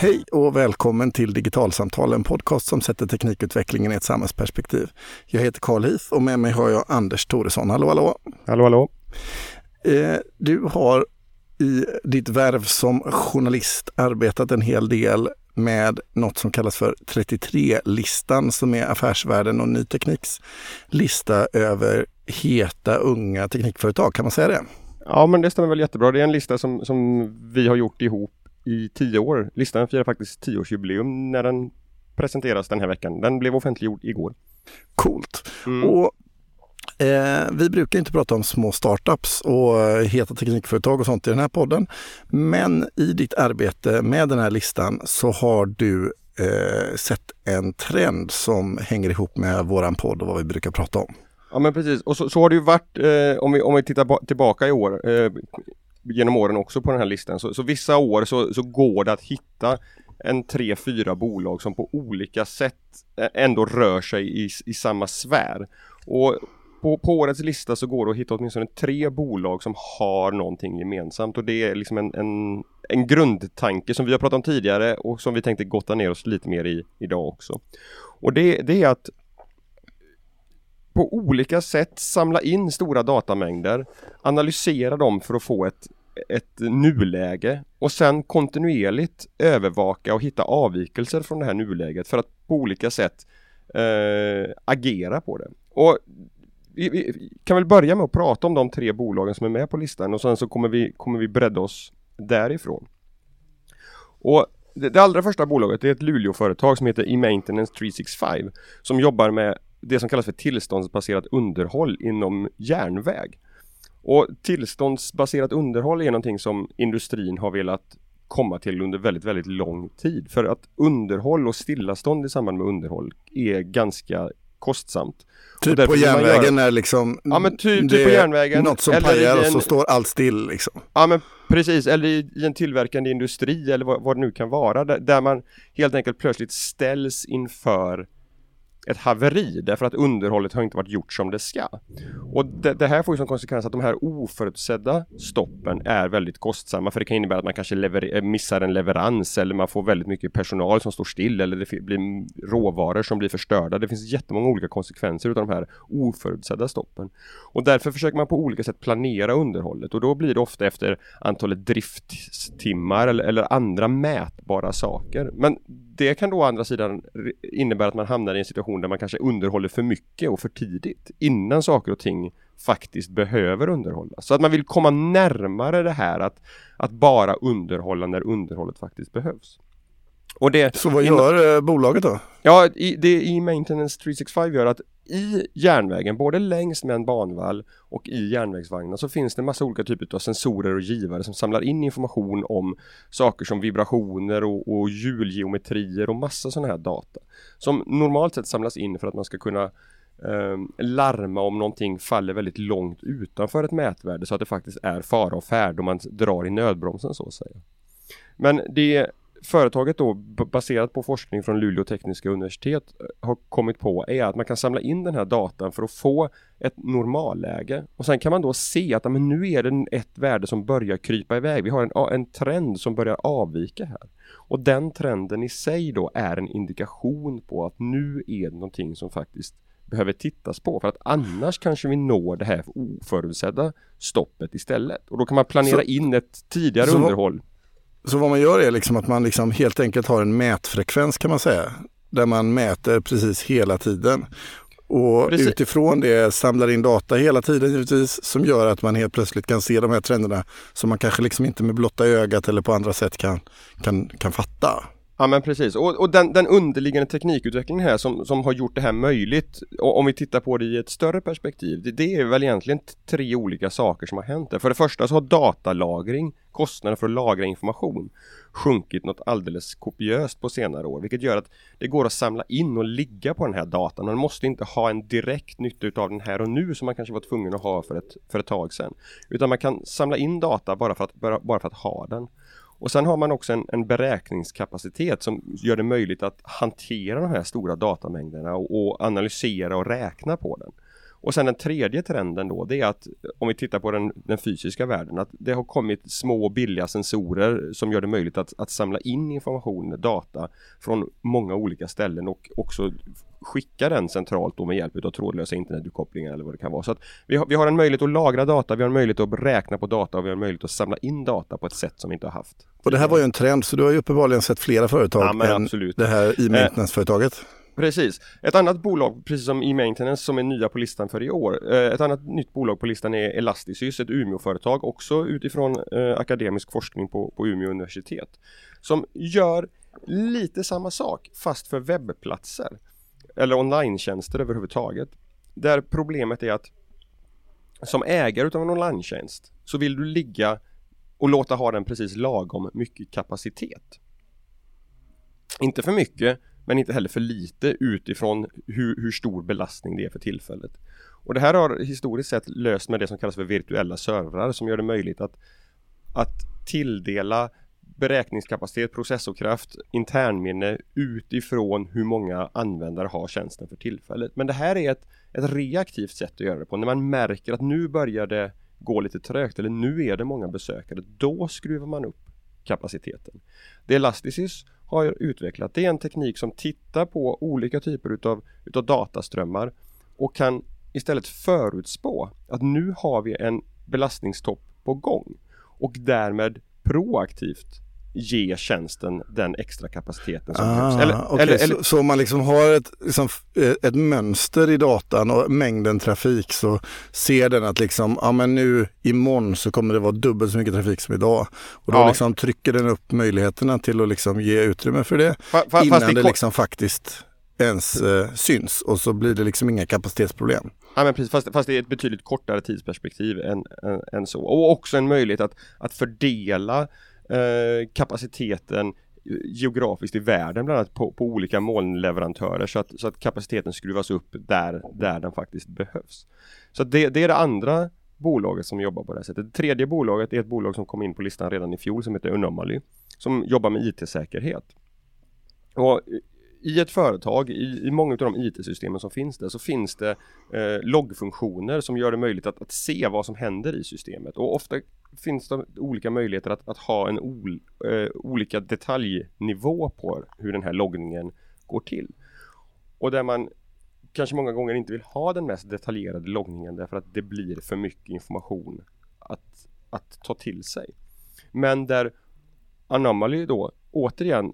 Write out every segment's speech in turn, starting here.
Hej och välkommen till Digitalsamtal, en podcast som sätter teknikutvecklingen i ett samhällsperspektiv. Jag heter Carl Heath och med mig har jag Anders Thoresson. Hallå, hallå! Hallå, hallå! Eh, du har i ditt värv som journalist arbetat en hel del med något som kallas för 33-listan som är Affärsvärlden och Ny Tekniks lista över heta unga teknikföretag. Kan man säga det? Ja, men det stämmer väl jättebra. Det är en lista som, som vi har gjort ihop i tio år. Listan firar faktiskt tioårsjubileum när den presenteras den här veckan. Den blev offentliggjord igår. Coolt. Mm. Och Eh, vi brukar inte prata om små startups och eh, heta teknikföretag och sånt i den här podden. Men i ditt arbete med den här listan så har du eh, sett en trend som hänger ihop med våran podd och vad vi brukar prata om. Ja men precis och så, så har det ju varit eh, om, vi, om vi tittar tillbaka i år eh, genom åren också på den här listan. Så, så vissa år så, så går det att hitta en tre, fyra bolag som på olika sätt ändå rör sig i, i samma sfär. Och på, på årets lista så går det att hitta åtminstone tre bolag som har någonting gemensamt och det är liksom en, en, en grundtanke som vi har pratat om tidigare och som vi tänkte gotta ner oss lite mer i idag också. Och det, det är att på olika sätt samla in stora datamängder, analysera dem för att få ett, ett nuläge och sen kontinuerligt övervaka och hitta avvikelser från det här nuläget för att på olika sätt eh, agera på det. Och vi, vi, kan väl börja med att prata om de tre bolagen som är med på listan och sen så kommer vi, kommer vi bredda oss därifrån. Och det, det allra första bolaget är ett Luleåföretag som heter E-Maintenance 365 som jobbar med det som kallas för tillståndsbaserat underhåll inom järnväg. Och tillståndsbaserat underhåll är någonting som industrin har velat komma till under väldigt, väldigt lång tid. För att underhåll och stillastånd i samband med underhåll är ganska kostsamt. Typ på järnvägen gör... när liksom ja, men ty, typ på järnvägen, något som pajar och så står allt still liksom. Ja men precis, eller i, i en tillverkande industri eller vad, vad, det nu kan vara där, där man helt enkelt plötsligt ställs inför ett haveri därför att underhållet har inte varit gjort som det ska. Och det, det, här får ju som konsekvens att de här oförutsedda stoppen är väldigt kostsamma för det kan innebära att man kanske lever, eh, missar en leverans eller man får väldigt mycket personal som står still eller det blir råvaror som blir förstörda. Det finns jättemånga olika konsekvenser utav de här oförutsedda stoppen. Och därför försöker man på olika sätt planera underhållet och då blir det ofta efter antalet drifttimmar eller, eller andra mätbara saker. Men det kan då å andra sidan innebära att man hamnar i en situation där man kanske underhåller för mycket och för tidigt innan saker och ting faktiskt behöver underhållas. Så att man vill komma närmare det här att, att bara underhålla när underhållet faktiskt behövs. Och det, så vad gör inom, eh, bolaget då? Ja, i, det i Maintenance 365 gör att i järnvägen, både längs med en banvall och i järnvägsvagnar så finns det massa olika typer av sensorer och givare som samlar in information om saker som vibrationer och, och hjulgeometrier och massa sådana här data. Som normalt sett samlas in för att man ska kunna eh, larma om någonting faller väldigt långt utanför ett mätvärde så att det faktiskt är fara och färd om man drar i nödbromsen så att säga. Men det företaget då baserat på forskning från Luleå tekniska universitet eh, har kommit på är att man kan samla in den här datan för att få ett normalläge och sen kan man då se att men nu är det ett värde som börjar krypa iväg. Vi har en, en trend som börjar avvika här och den trenden i sig då är en indikation på att nu är det någonting som faktiskt behöver tittas på för att annars kanske vi når det här oförutsedda stoppet istället och då kan man planera så, in ett tidigare underhåll. Så vad man gör är liksom att man liksom helt enkelt har en mätfrekvens kan man säga. Där man mäter precis hela tiden. Och precis. utifrån det samlar in data hela tiden givetvis som gör att man helt plötsligt kan se de här trenderna som man kanske liksom inte med blotta ögat eller på andra sätt kan, kan, kan fatta. Ja men precis och, och den, den, underliggande teknikutvecklingen här som, som har gjort det här möjligt och om vi tittar på det i ett större perspektiv det, det, är väl egentligen tre olika saker som har hänt där. För det första så har datalagring, kostnaden för att lagra information sjunkit något alldeles kopiöst på senare år vilket gör att det går att samla in och ligga på den här datan. Man måste inte ha en direkt nytta utav den här och nu som man kanske var tvungen att ha för ett, för ett tag sedan. Utan man kan samla in data bara för att, bara, bara för att ha den. Och sen har man också en, en, beräkningskapacitet som gör det möjligt att hantera de här stora datamängderna och, och, analysera och räkna på den. Och sen den tredje trenden då, det är att om vi tittar på den, den fysiska världen, att det har kommit små billiga sensorer som gör det möjligt att, att samla in information, data från många olika ställen och också skicka den centralt då med hjälp av trådlösa internetuppkopplingar eller vad det kan vara. Så att vi har, vi har en möjlighet att lagra data, vi har en möjlighet att räkna på data och vi har en möjlighet att samla in data på ett sätt som vi inte har haft. Och det här var ju en trend, så du har ju uppenbarligen sett flera företag ja, än absolut. det här e-maintenance-företaget. Precis. Ett annat bolag, precis som e-maintenance, som är nya på listan för i år. Eh, ett annat nytt bolag på listan är Elastisys, ett Umeå-företag, också utifrån eh, akademisk forskning på, på Umeå universitet. Som gör lite samma sak, fast för webbplatser. Eller online-tjänster överhuvudtaget. Där problemet är att som ägare utav en online så vill du ligga och låta ha den precis lagom mycket kapacitet. Inte för mycket, men inte heller för lite utifrån hur, hur stor belastning det är för tillfället. Och det här har historiskt sett löst med det som kallas för virtuella servrar som gör det möjligt att, att tilldela beräkningskapacitet, processorkraft, internminne utifrån hur många användare har tjänsten för tillfället. Men det här är ett, ett reaktivt sätt att göra det på. När man märker att nu börjar det gå lite trögt eller nu är det många besökare, då skruvar man upp kapaciteten. Det Elastisys har utvecklat. Det är en teknik som tittar på olika typer utav, utav dataströmmar och kan istället förutspå att nu har vi en belastningstopp på gång och därmed proaktivt ge tjänsten den extra kapaciteten som ah, behövs. Eller, okay. eller, eller, så, så man liksom har ett, liksom, eh, ett mönster i datan och mängden trafik så ser den att liksom, ja men nu imorgon så kommer det vara dubbelt så mycket trafik som idag. Och då ja. liksom trycker den upp möjligheterna till att liksom ge utrymme för det fa, fa, innan det, det liksom faktiskt ens eh, syns och så blir det liksom inga kapacitetsproblem. Ja men precis, fast, fast det är ett betydligt kortare tidsperspektiv än, än, än så. Och också en möjlighet att, att fördela Eh, kapaciteten eh, geografiskt i världen bland annat på, på, olika molnleverantörer så att, så att kapaciteten skruvas upp där, där den faktiskt behövs. Så det, det är det andra bolaget som jobbar på det här sättet. Det tredje bolaget är ett bolag som kom in på listan redan i fjol som heter Unomaly som jobbar med IT-säkerhet. Och i ett företag, i, i många av de IT-systemen som finns där, så finns det eh, loggfunktioner som gör det möjligt att, att, se vad som händer i systemet. Och ofta finns det olika möjligheter att, att ha en ol, eh, olika detaljnivå på hur den här loggningen går till. Och där man kanske många gånger inte vill ha den mest detaljerade loggningen därför att det blir för mycket information att, att ta till sig. Men där Anomaly då återigen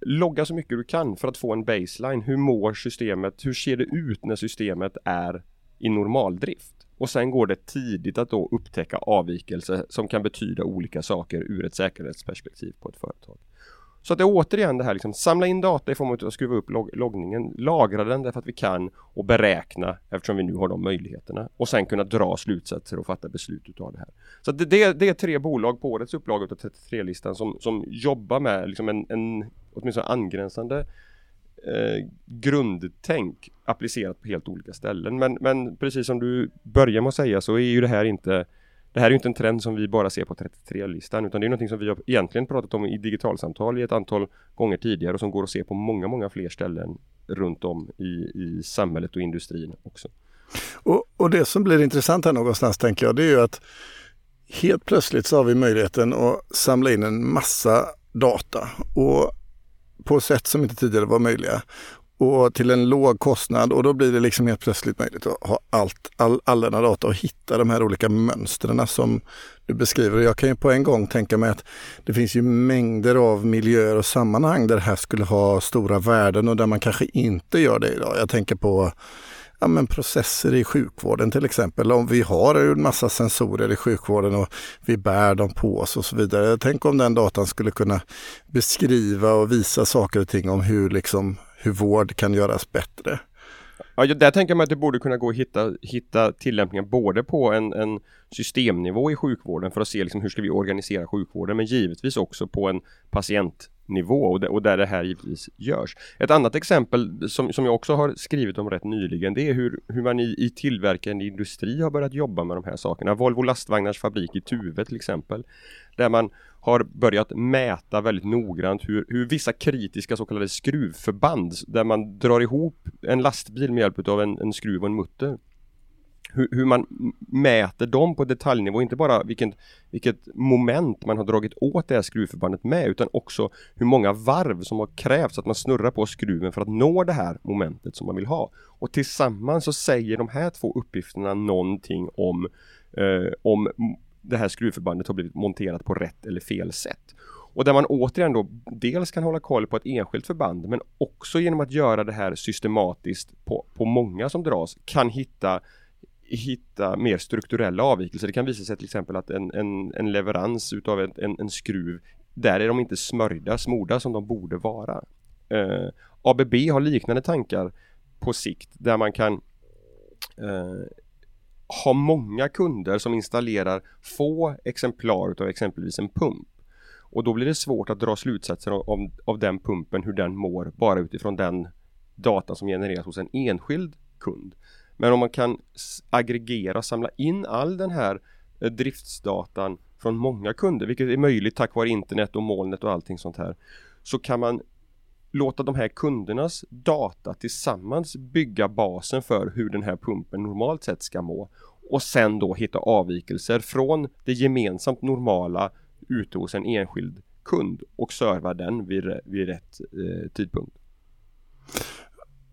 logga så mycket du kan för att få en baseline. Hur mår systemet? Hur ser det ut när systemet är i normaldrift? Och sen går det tidigt att då upptäcka avvikelser som kan betyda olika saker ur ett säkerhetsperspektiv på ett företag. Så att det är återigen det här liksom, samla in data i form av att skruva upp log loggningen, lagra den därför att vi kan och beräkna eftersom vi nu har de möjligheterna och sen kunna dra slutsatser och fatta beslut utav det här. Så det, det, det, är tre bolag på årets upplaga av 33-listan som, som jobbar med liksom en, en åtminstone angränsande eh, grundtänk applicerat på helt olika ställen. Men, men precis som du börjar med att säga så är ju det här inte det här är inte en trend som vi bara ser på 33-listan utan det är någonting som vi har egentligen pratat om i digitalsamtal i ett antal gånger tidigare och som går att se på många, många fler ställen runt om i, i samhället och industrin också. Och, och det som blir intressant här någonstans tänker jag det är ju att helt plötsligt så har vi möjligheten att samla in en massa data och på sätt som inte tidigare var möjliga och till en låg kostnad och då blir det liksom helt plötsligt möjligt att ha allt, all, all denna data och hitta de här olika mönstren som du beskriver. Jag kan ju på en gång tänka mig att det finns ju mängder av miljöer och sammanhang där det här skulle ha stora värden och där man kanske inte gör det idag. Jag tänker på ja, men processer i sjukvården till exempel. Om vi har en massa sensorer i sjukvården och vi bär dem på oss och så vidare. Tänk om den datan skulle kunna beskriva och visa saker och ting om hur liksom hur vård kan göras bättre. Ja, där tänker jag mig att det borde kunna gå att hitta, hitta tillämpningar både på en, en systemnivå i sjukvården för att se liksom hur ska vi organisera sjukvården men givetvis också på en patient nivå och, och där det här givetvis görs. Ett annat exempel som, som jag också har skrivit om rätt nyligen det är hur, hur man i, i tillverkande industri har börjat jobba med de här sakerna. Volvo lastvagnars fabrik i Tuve till exempel där man har börjat mäta väldigt noggrant hur, hur vissa kritiska så kallade skruvförband där man drar ihop en lastbil med hjälp av en, en skruv och en mutter hur, hur, man mäter dem på detaljnivå, inte bara vilket, vilket moment man har dragit åt det här skruvförbandet med utan också hur många varv som har krävts att man snurrar på skruven för att nå det här momentet som man vill ha. Och tillsammans så säger de här två uppgifterna någonting om, eh, om det här skruvförbandet har blivit monterat på rätt eller fel sätt. Och där man återigen då dels kan hålla koll på ett enskilt förband men också genom att göra det här systematiskt på, på många som dras kan hitta hitta mer strukturella avvikelser. Det kan visa sig till exempel att en, en, en leverans utav en, en, en, skruv där är de inte smörjda, smorda som de borde vara. Eh, ABB har liknande tankar på sikt där man kan eh, ha många kunder som installerar få exemplar utav exempelvis en pump. Och då blir det svårt att dra slutsatser av, av den pumpen, hur den mår, bara utifrån den data som genereras hos en enskild kund. Men om man kan aggregera, samla in all den här eh, driftsdatan från många kunder, vilket är möjligt tack vare internet och molnet och allting sånt här, så kan man låta de här kundernas data tillsammans bygga basen för hur den här pumpen normalt sett ska må och sen då hitta avvikelser från det gemensamt normala ute hos en enskild kund och serva den vid, vid rätt eh, tidpunkt.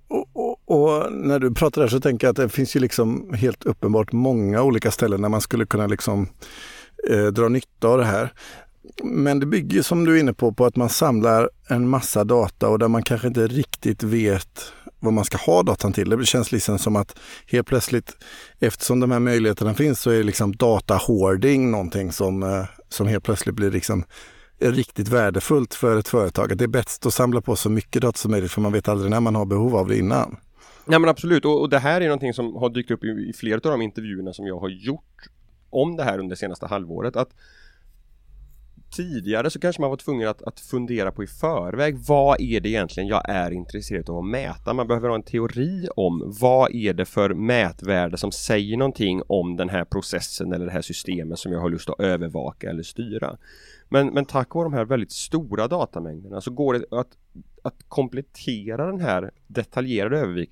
Och, och, och, när du pratar där så tänker jag att det finns ju liksom helt uppenbart många olika ställen där man skulle kunna liksom eh, dra nytta av det här. Men det bygger som du är inne på, på att man samlar en massa data och där man kanske inte riktigt vet vad man ska ha datan till. Det känns liksom som att helt plötsligt, eftersom de här möjligheterna finns, så är liksom data hoarding någonting som, eh, som helt plötsligt blir liksom riktigt värdefullt för ett företag. Det är bäst att samla på så mycket data som möjligt för man vet aldrig när man har behov av det innan. Nej men absolut och, och det här är någonting som har dykt upp i, i flera av de intervjuerna som jag har gjort om det här under senaste halvåret. Att tidigare så kanske man var tvungen att, att fundera på i förväg vad är det egentligen jag är intresserad av att mäta? Man behöver ha en teori om vad är det för mätvärde som säger någonting om den här processen eller det här systemet som jag har lust att övervaka eller styra. Men, men tack vare de här väldigt stora datamängderna så går det att, att komplettera den här detaljerade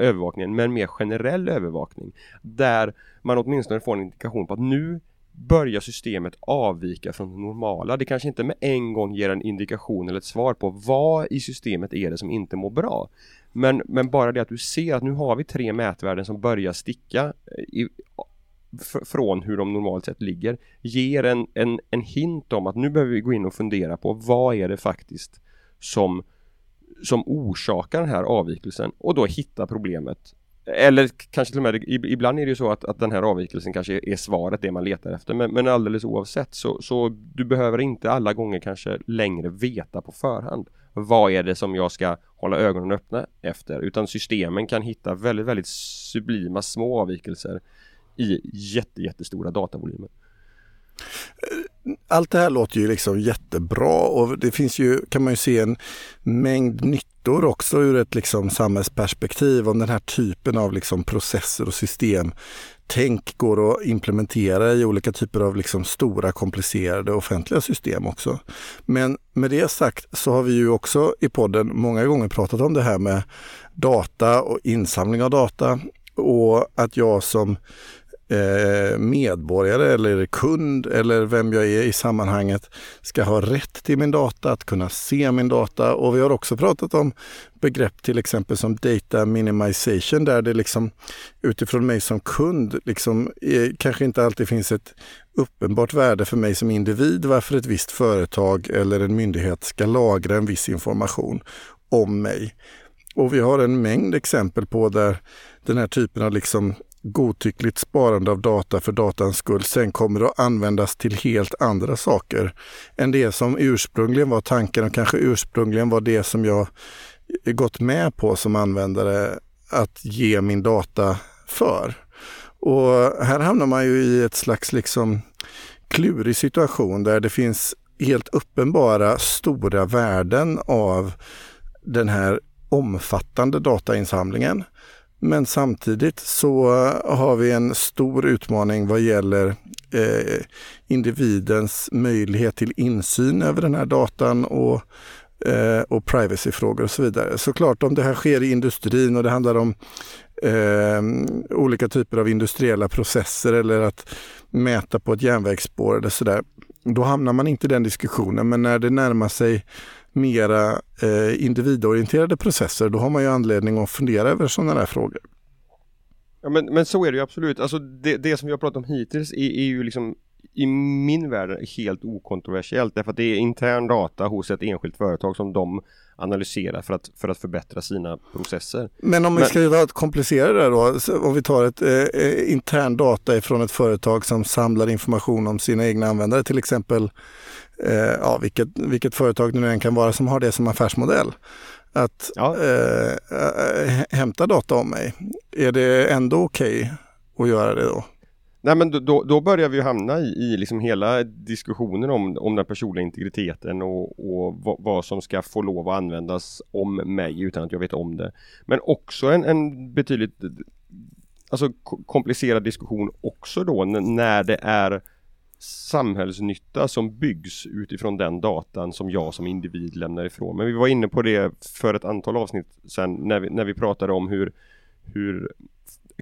övervakningen med en mer generell övervakning där man åtminstone får en indikation på att nu börjar systemet avvika från det normala. Det kanske inte med en gång ger en indikation eller ett svar på vad i systemet är det som inte mår bra. Men, men bara det att du ser att nu har vi tre mätvärden som börjar sticka eh, i, från hur de normalt sett ligger ger en, en, en hint om att nu behöver vi gå in och fundera på vad är det faktiskt som, som orsakar den här avvikelsen och då hitta problemet eller kanske till och med, ibland är det ju så att, att den här avvikelsen kanske är svaret, det man letar efter. Men, men alldeles oavsett så, så du behöver inte alla gånger kanske längre veta på förhand. Vad är det som jag ska hålla ögonen öppna efter? Utan systemen kan hitta väldigt, väldigt sublima små avvikelser i jätte, jättestora datavolymer. Allt det här låter ju liksom jättebra och det finns ju, kan man ju se en mängd nyttor också ur ett liksom samhällsperspektiv om den här typen av liksom processer och system tänk går att implementera i olika typer av liksom stora komplicerade offentliga system också. Men med det sagt så har vi ju också i podden många gånger pratat om det här med data och insamling av data och att jag som Eh, medborgare eller kund eller vem jag är i sammanhanget ska ha rätt till min data, att kunna se min data. Och vi har också pratat om begrepp till exempel som data minimization där det liksom utifrån mig som kund liksom är, kanske inte alltid finns ett uppenbart värde för mig som individ varför ett visst företag eller en myndighet ska lagra en viss information om mig. Och vi har en mängd exempel på där den här typen av liksom godtyckligt sparande av data för datans skull sen kommer att användas till helt andra saker än det som ursprungligen var tanken och kanske ursprungligen var det som jag gått med på som användare att ge min data för. Och här hamnar man ju i ett slags liksom klurig situation där det finns helt uppenbara stora värden av den här omfattande datainsamlingen. Men samtidigt så eh, har vi en stor utmaning vad gäller eh, individens möjlighet till insyn över den här datan och, eh, och privacyfrågor och så vidare. Såklart om det här sker i industrin och det handlar om eh, olika typer av industriella processer eller att mäta på ett järnvägsspår eller sådär. Då hamnar man inte i den diskussionen men när det närmar sig mera eh, individorienterade processer då har man ju anledning att fundera över sådana där frågor. Ja men, men så är det ju absolut. Alltså det, det som vi har pratat om hittills är, är ju liksom i min värld helt okontroversiellt därför att det är intern data hos ett enskilt företag som de analyserar för att, för att förbättra sina processer. Men om vi ska vara komplicerade då, om vi tar ett eh, eh, intern data ifrån ett företag som samlar information om sina egna användare, till exempel eh, ja, vilket, vilket företag det nu än kan vara som har det som affärsmodell att ja. eh, eh hämta data om mig. Är det ändå okej okay att göra det då? Nej men då, då börjar vi hamna i, i liksom hela diskussionen om, om den personliga integriteten och, och vad, vad, som ska få lov att användas om mig utan att jag vet om det. Men också en, en betydligt alltså komplicerad diskussion också då när det är samhällsnytta som byggs utifrån den datan som jag som individ lämnar ifrån. Men vi var inne på det för ett antal avsnitt sedan när vi, när vi pratade om hur, hur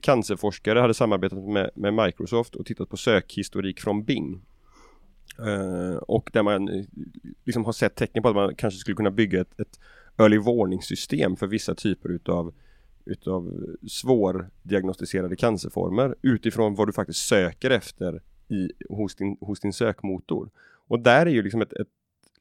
cancerforskare hade samarbetat med, med Microsoft och tittat på sökhistorik från Bing. Uh, och där man eh, liksom har sett tecken på att man kanske skulle kunna bygga ett, ett early warning system för vissa typer utav utav svårdiagnostiserade cancerformer utifrån vad du faktiskt söker efter i, hos, din, hos din sökmotor. Och där är ju liksom, ett, ett,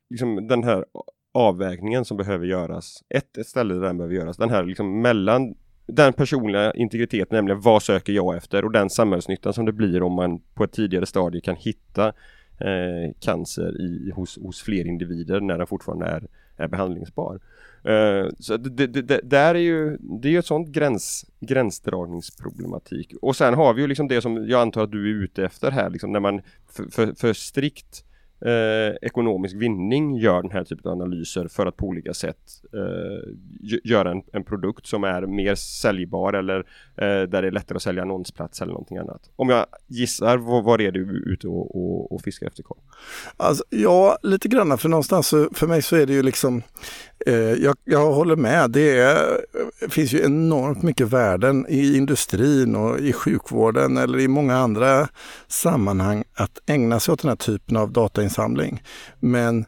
liksom den här avvägningen som behöver göras. Ett, ett ställe där den behöver göras. Den här liksom mellan den personliga integriteten, nämligen vad söker jag efter och den samhällsnyttan som det blir om man på ett tidigare stadie kan hitta eh, cancer i, hos, hos fler individer när den fortfarande är, är behandlingsbar. Eh, så det, det, det, där är ju, det är ju ett sånt gräns, gränsdragningsproblematik. Och sen har vi ju liksom det som jag antar att du är ute efter här, liksom när man för, för, för strikt eh, ekonomisk vinning gör den här typen av analyser för att på olika sätt eh, göra en, en, produkt som är mer säljbar eller eh, där det är lättare att sälja annonsplats eller någonting annat. Om jag gissar, vad, vad är du ute och, och, och fiskar efter Carl? Alltså, ja, lite grann för någonstans för mig så är det ju liksom Eh, jag, jag håller med. Det är, finns ju enormt mycket värden i industrin och i sjukvården eller i många andra sammanhang att ägna sig åt den här typen av datainsamling. Men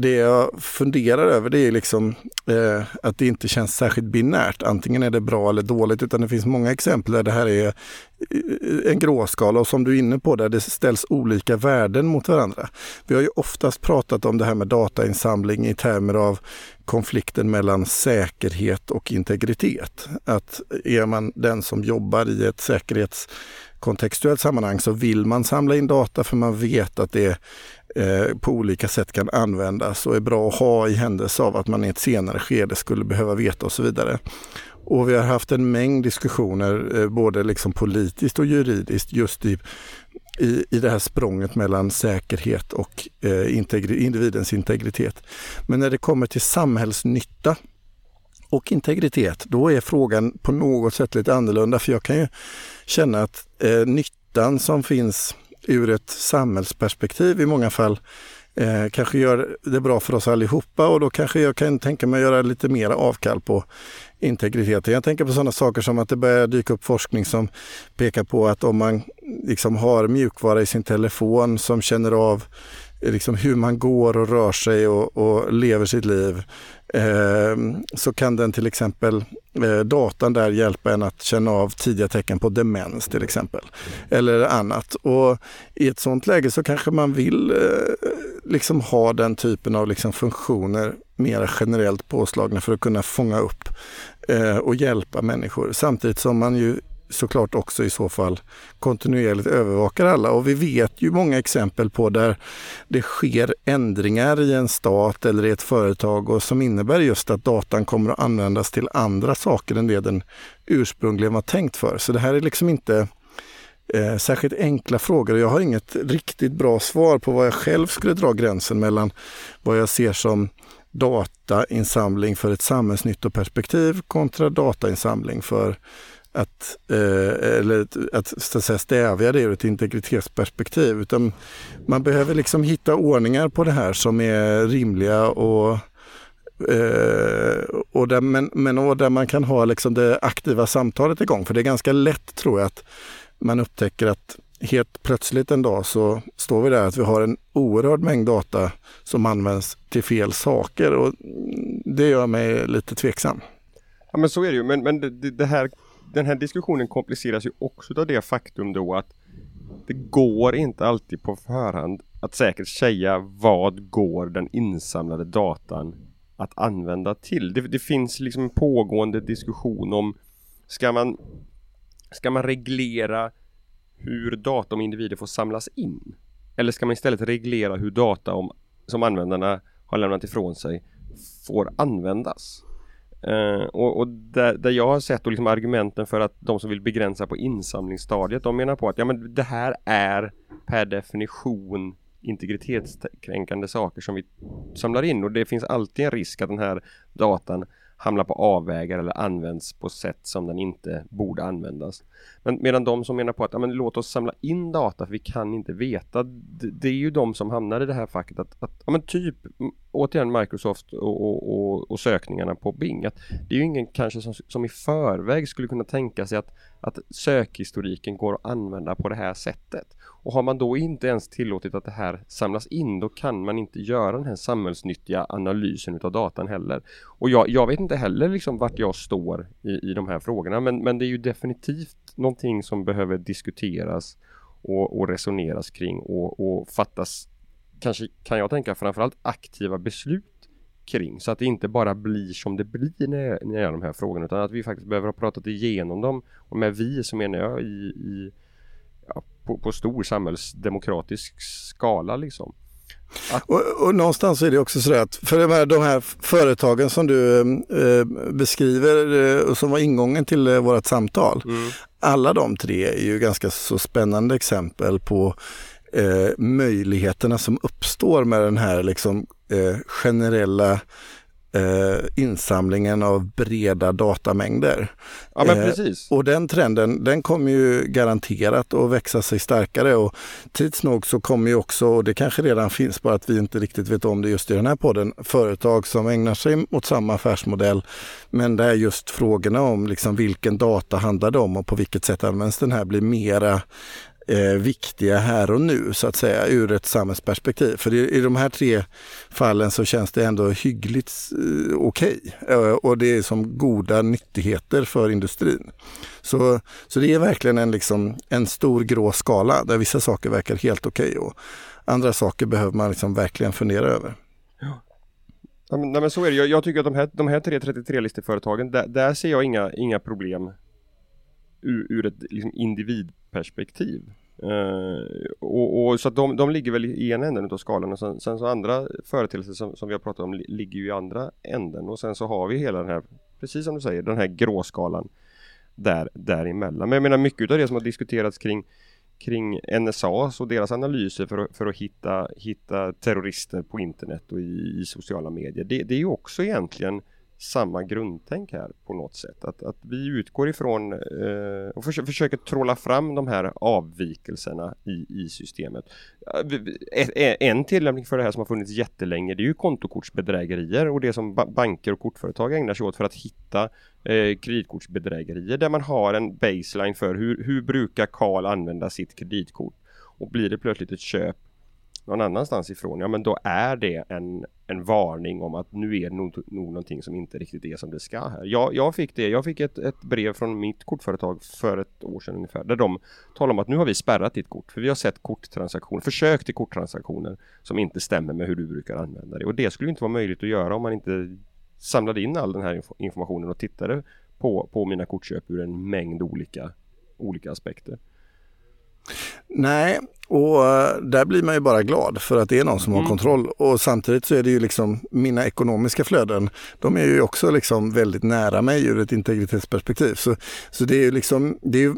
det jag funderar över det är liksom eh, att det inte känns särskilt binärt. Antingen är det bra eller dåligt utan det finns många exempel där det här är eh, en gråskala och som du är inne på där det ställs olika värden mot varandra. Vi har ju oftast pratat om det här med datainsamling i termer av konflikten mellan säkerhet och integritet. Att är man den som jobbar i ett säkerhetskontextuellt sammanhang så vill man samla in data för man vet att det är Eh, på olika sätt kan användas och är bra att ha i händelse av att man i ett senare skede skulle behöva veta och så vidare. Och vi har haft en mängd diskussioner, eh, både liksom politiskt och juridiskt, just i, i, i det här språnget mellan säkerhet och eh, integri individens integritet. Men när det kommer till samhällsnytta och integritet, då är frågan på något sätt lite annorlunda. För jag kan ju känna att eh, nyttan som finns ur ett samhällsperspektiv i många fall eh, kanske gör det bra för oss allihopa och då kanske jag kan tänka mig att göra lite mer avkall på integriteten. Jag tänker på sådana saker som att det börjar dyka upp forskning som pekar på att om man liksom har mjukvara i sin telefon som känner av liksom hur man går och rör sig och, och lever sitt liv eh, så kan den till exempel eh, datan där hjälpa en att känna av tidiga tecken på demens till exempel. Eller annat. Och i ett sådant läge så kanske man vill eh, liksom ha den typen av liksom funktioner mer generellt påslagna för att kunna fånga upp eh, och hjälpa människor. Samtidigt som man ju såklart också i så fall kontinuerligt övervakar alla. Och vi vet ju många exempel på där det sker ändringar i en stat eller i ett företag och som innebär just att datan kommer att användas till andra saker än det den ursprungligen var tänkt för. Så det här är liksom inte eh, särskilt enkla frågor. Jag har inget riktigt bra svar på vad jag själv skulle dra gränsen mellan vad jag ser som datainsamling för ett samhällsnyttoperspektiv kontra datainsamling för att, eh, eller att, så att säga, stävja det ur ett integritetsperspektiv. Utan man behöver liksom hitta ordningar på det här som är rimliga och, eh, och där, men, men och där man kan ha liksom det aktiva samtalet igång. För det är ganska lätt tror jag att man upptäcker att helt plötsligt en dag så står vi där att vi har en oerhörd mängd data som används till fel saker och det gör mig lite tveksam. Ja men så är det ju, men, men det, det här, den här diskussionen kompliceras ju också av det faktum då att det går inte alltid på förhand att säkert säga vad går den insamlade datan att använda till. Det, det finns liksom en pågående diskussion om ska man, ska man reglera hur data om individer får samlas in? Eller ska man istället reglera hur data om, som användarna har lämnat ifrån sig får användas? Uh, och, och där, där, jag har sett och liksom argumenten för att de som vill begränsa på insamlingsstadiet, de menar på att ja, men det här är per definition integritetskränkande saker som vi samlar in och det finns alltid en risk att den här datan hamnar på avvägar eller används på sätt som den inte borde användas. Men medan de som menar på att ja, men låt oss samla in data för vi kan inte veta. Det, det är ju de som hamnar i det här facket att, att ja, men typ återigen Microsoft och, och, och, och, sökningarna på Bing. Att det är ju ingen kanske som, som i förväg skulle kunna tänka sig att, att sökhistoriken går att använda på det här sättet. Och har man då inte ens tillåtit att det här samlas in då kan man inte göra den här samhällsnyttiga analysen utav datan heller. Och jag, jag vet inte heller liksom vart jag står i, i de här frågorna men, men det är ju definitivt någonting som behöver diskuteras och, och resoneras kring och, och fattas kanske kan jag tänka framförallt aktiva beslut kring så att det inte bara blir som det blir när, när det de här frågorna utan att vi faktiskt behöver ha pratat igenom dem och med vi så menar jag i, i ja, på, på stor samhällsdemokratisk skala liksom. Och, och, någonstans är det också så att för de här, de här företagen som du eh, beskriver eh, och som var ingången till eh, vårt samtal. Mm. Alla de tre är ju ganska så spännande exempel på eh, möjligheterna som uppstår med den här liksom, eh, generella eh, insamlingen av breda datamängder. Ja, men eh, precis. och den trenden den kommer ju garanterat att växa sig starkare och tids nog så kommer ju också, och det kanske redan finns bara att vi inte riktigt vet om det just i den här podden, företag som ägnar sig mot samma affärsmodell men där just frågorna om liksom vilken data handlar det om och på vilket sätt används den här blir mera eh, viktiga här och nu så att säga ur ett samhällsperspektiv. För i, i de här tre fallen så känns det ändå hyggligt eh, okej okay. eh, och det är som goda nyttigheter för industrin. Så, så det är verkligen en, liksom, en stor grå skala där vissa saker verkar helt okej okay och andra saker behöver man liksom verkligen fundera över. Ja, men, nej, men så är det. Jag, jag tycker att de här, de här tre 33-listeföretagen, där, där ser jag inga, inga problem ur, ur ett liksom, individperspektiv. Uh, och, och, så att de, de ligger väl i ena änden av skalan och sen, sen så andra företeelser som, som vi har pratat om ligger ju i andra änden och sen så har vi hela den här, precis som du säger, den här gråskalan där, däremellan. Men jag menar mycket av det som har diskuterats kring kring NSA och deras analyser för, för att hitta, hitta terrorister på internet och i, i sociala medier. Det, det är ju också egentligen samma grundtänk här på något sätt. Att, att vi utgår ifrån eh, och försöker, försöker trolla fram de här avvikelserna i, i systemet. E, en tillämpning för det här som har funnits jättelänge det är ju kontokortsbedrägerier och det som banker och kortföretag ägnar sig åt för att hitta eh, kreditkortsbedrägerier där man har en baseline för hur, hur brukar Karl använda sitt kreditkort och blir det plötsligt ett köp någon annanstans ifrån, ja men då är det en, en varning om att nu är det nog, nog någonting som inte riktigt är som det ska här. Jag, jag fick det, jag fick ett, ett brev från mitt kortföretag för ett år sedan ungefär, där de talar om att nu har vi spärrat ditt kort, för vi har sett korttransaktioner, försök till korttransaktioner som inte stämmer med hur du brukar använda det. Och det skulle inte vara möjligt att göra om man inte samlade in all den här informationen och tittade på, på mina kortköp ur en mängd olika, olika aspekter. Nej, och eh, där blir man ju bara glad för att det är någon som mm. har kontroll. Och samtidigt så är det ju liksom mina ekonomiska flöden, de är ju också liksom väldigt nära mig ur ett integritetsperspektiv. Så, så det är ju liksom, det är ju,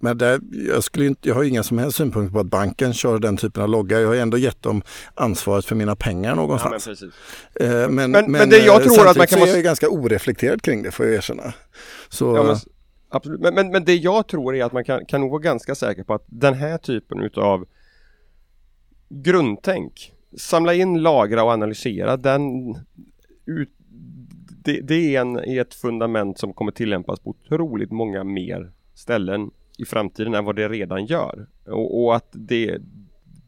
men där, jag, skulle inte, jag har inga som helst synpunkter på att banken kör den typen av logga. Jag har ändå gett dem ansvaret för mina pengar någonstans. Ja, men, eh, men, men, men, det jag tror att man kan så är jag ganska oreflekterad kring det får jag erkänna. Så, ja, Absolut, men, men, men, det jag tror är att man kan, kan nog vara ganska säker på att den här typen utav grundtänk, samla in, lagra och analysera, den, ut, det, det är, en, är ett fundament som kommer tillämpas på otroligt många mer ställen i framtiden än vad det redan gör. Och, och att det,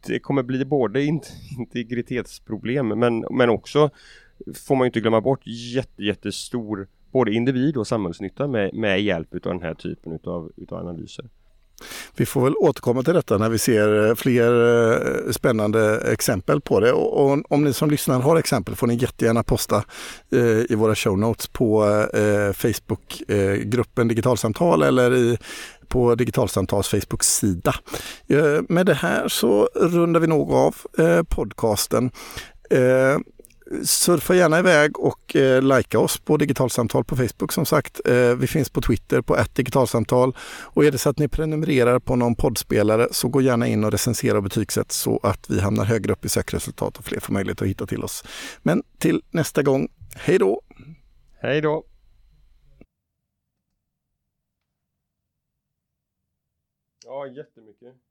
det kommer bli både integritetsproblem men, men också får man inte glömma bort jätte, jättestor både individ och samhällsnytta med, med hjälp av den här typen utav, utav analyser. Vi får väl återkomma till detta när vi ser eh, fler eh, spännande exempel på det. Och om ni som lyssnar har exempel får ni jättegärna posta eh, i våra show notes på eh, Facebookgruppen Digitalsamtal eller i på Digitalsamtals Facebook-sida. Med det här så rundar vi nog av podcasten surfa gärna iväg och eh, likea oss på Digitalsamtal på Facebook som sagt. Eh, vi finns på Twitter på ett digitalsamtal och är det så att ni prenumererar på någon poddspelare så gå gärna in och recensera och betygsätt så att vi hamnar högre upp i sökresultat och fler får möjlighet att hitta till oss. Men till nästa gång, hej då! Hej då! Ja, jättemycket.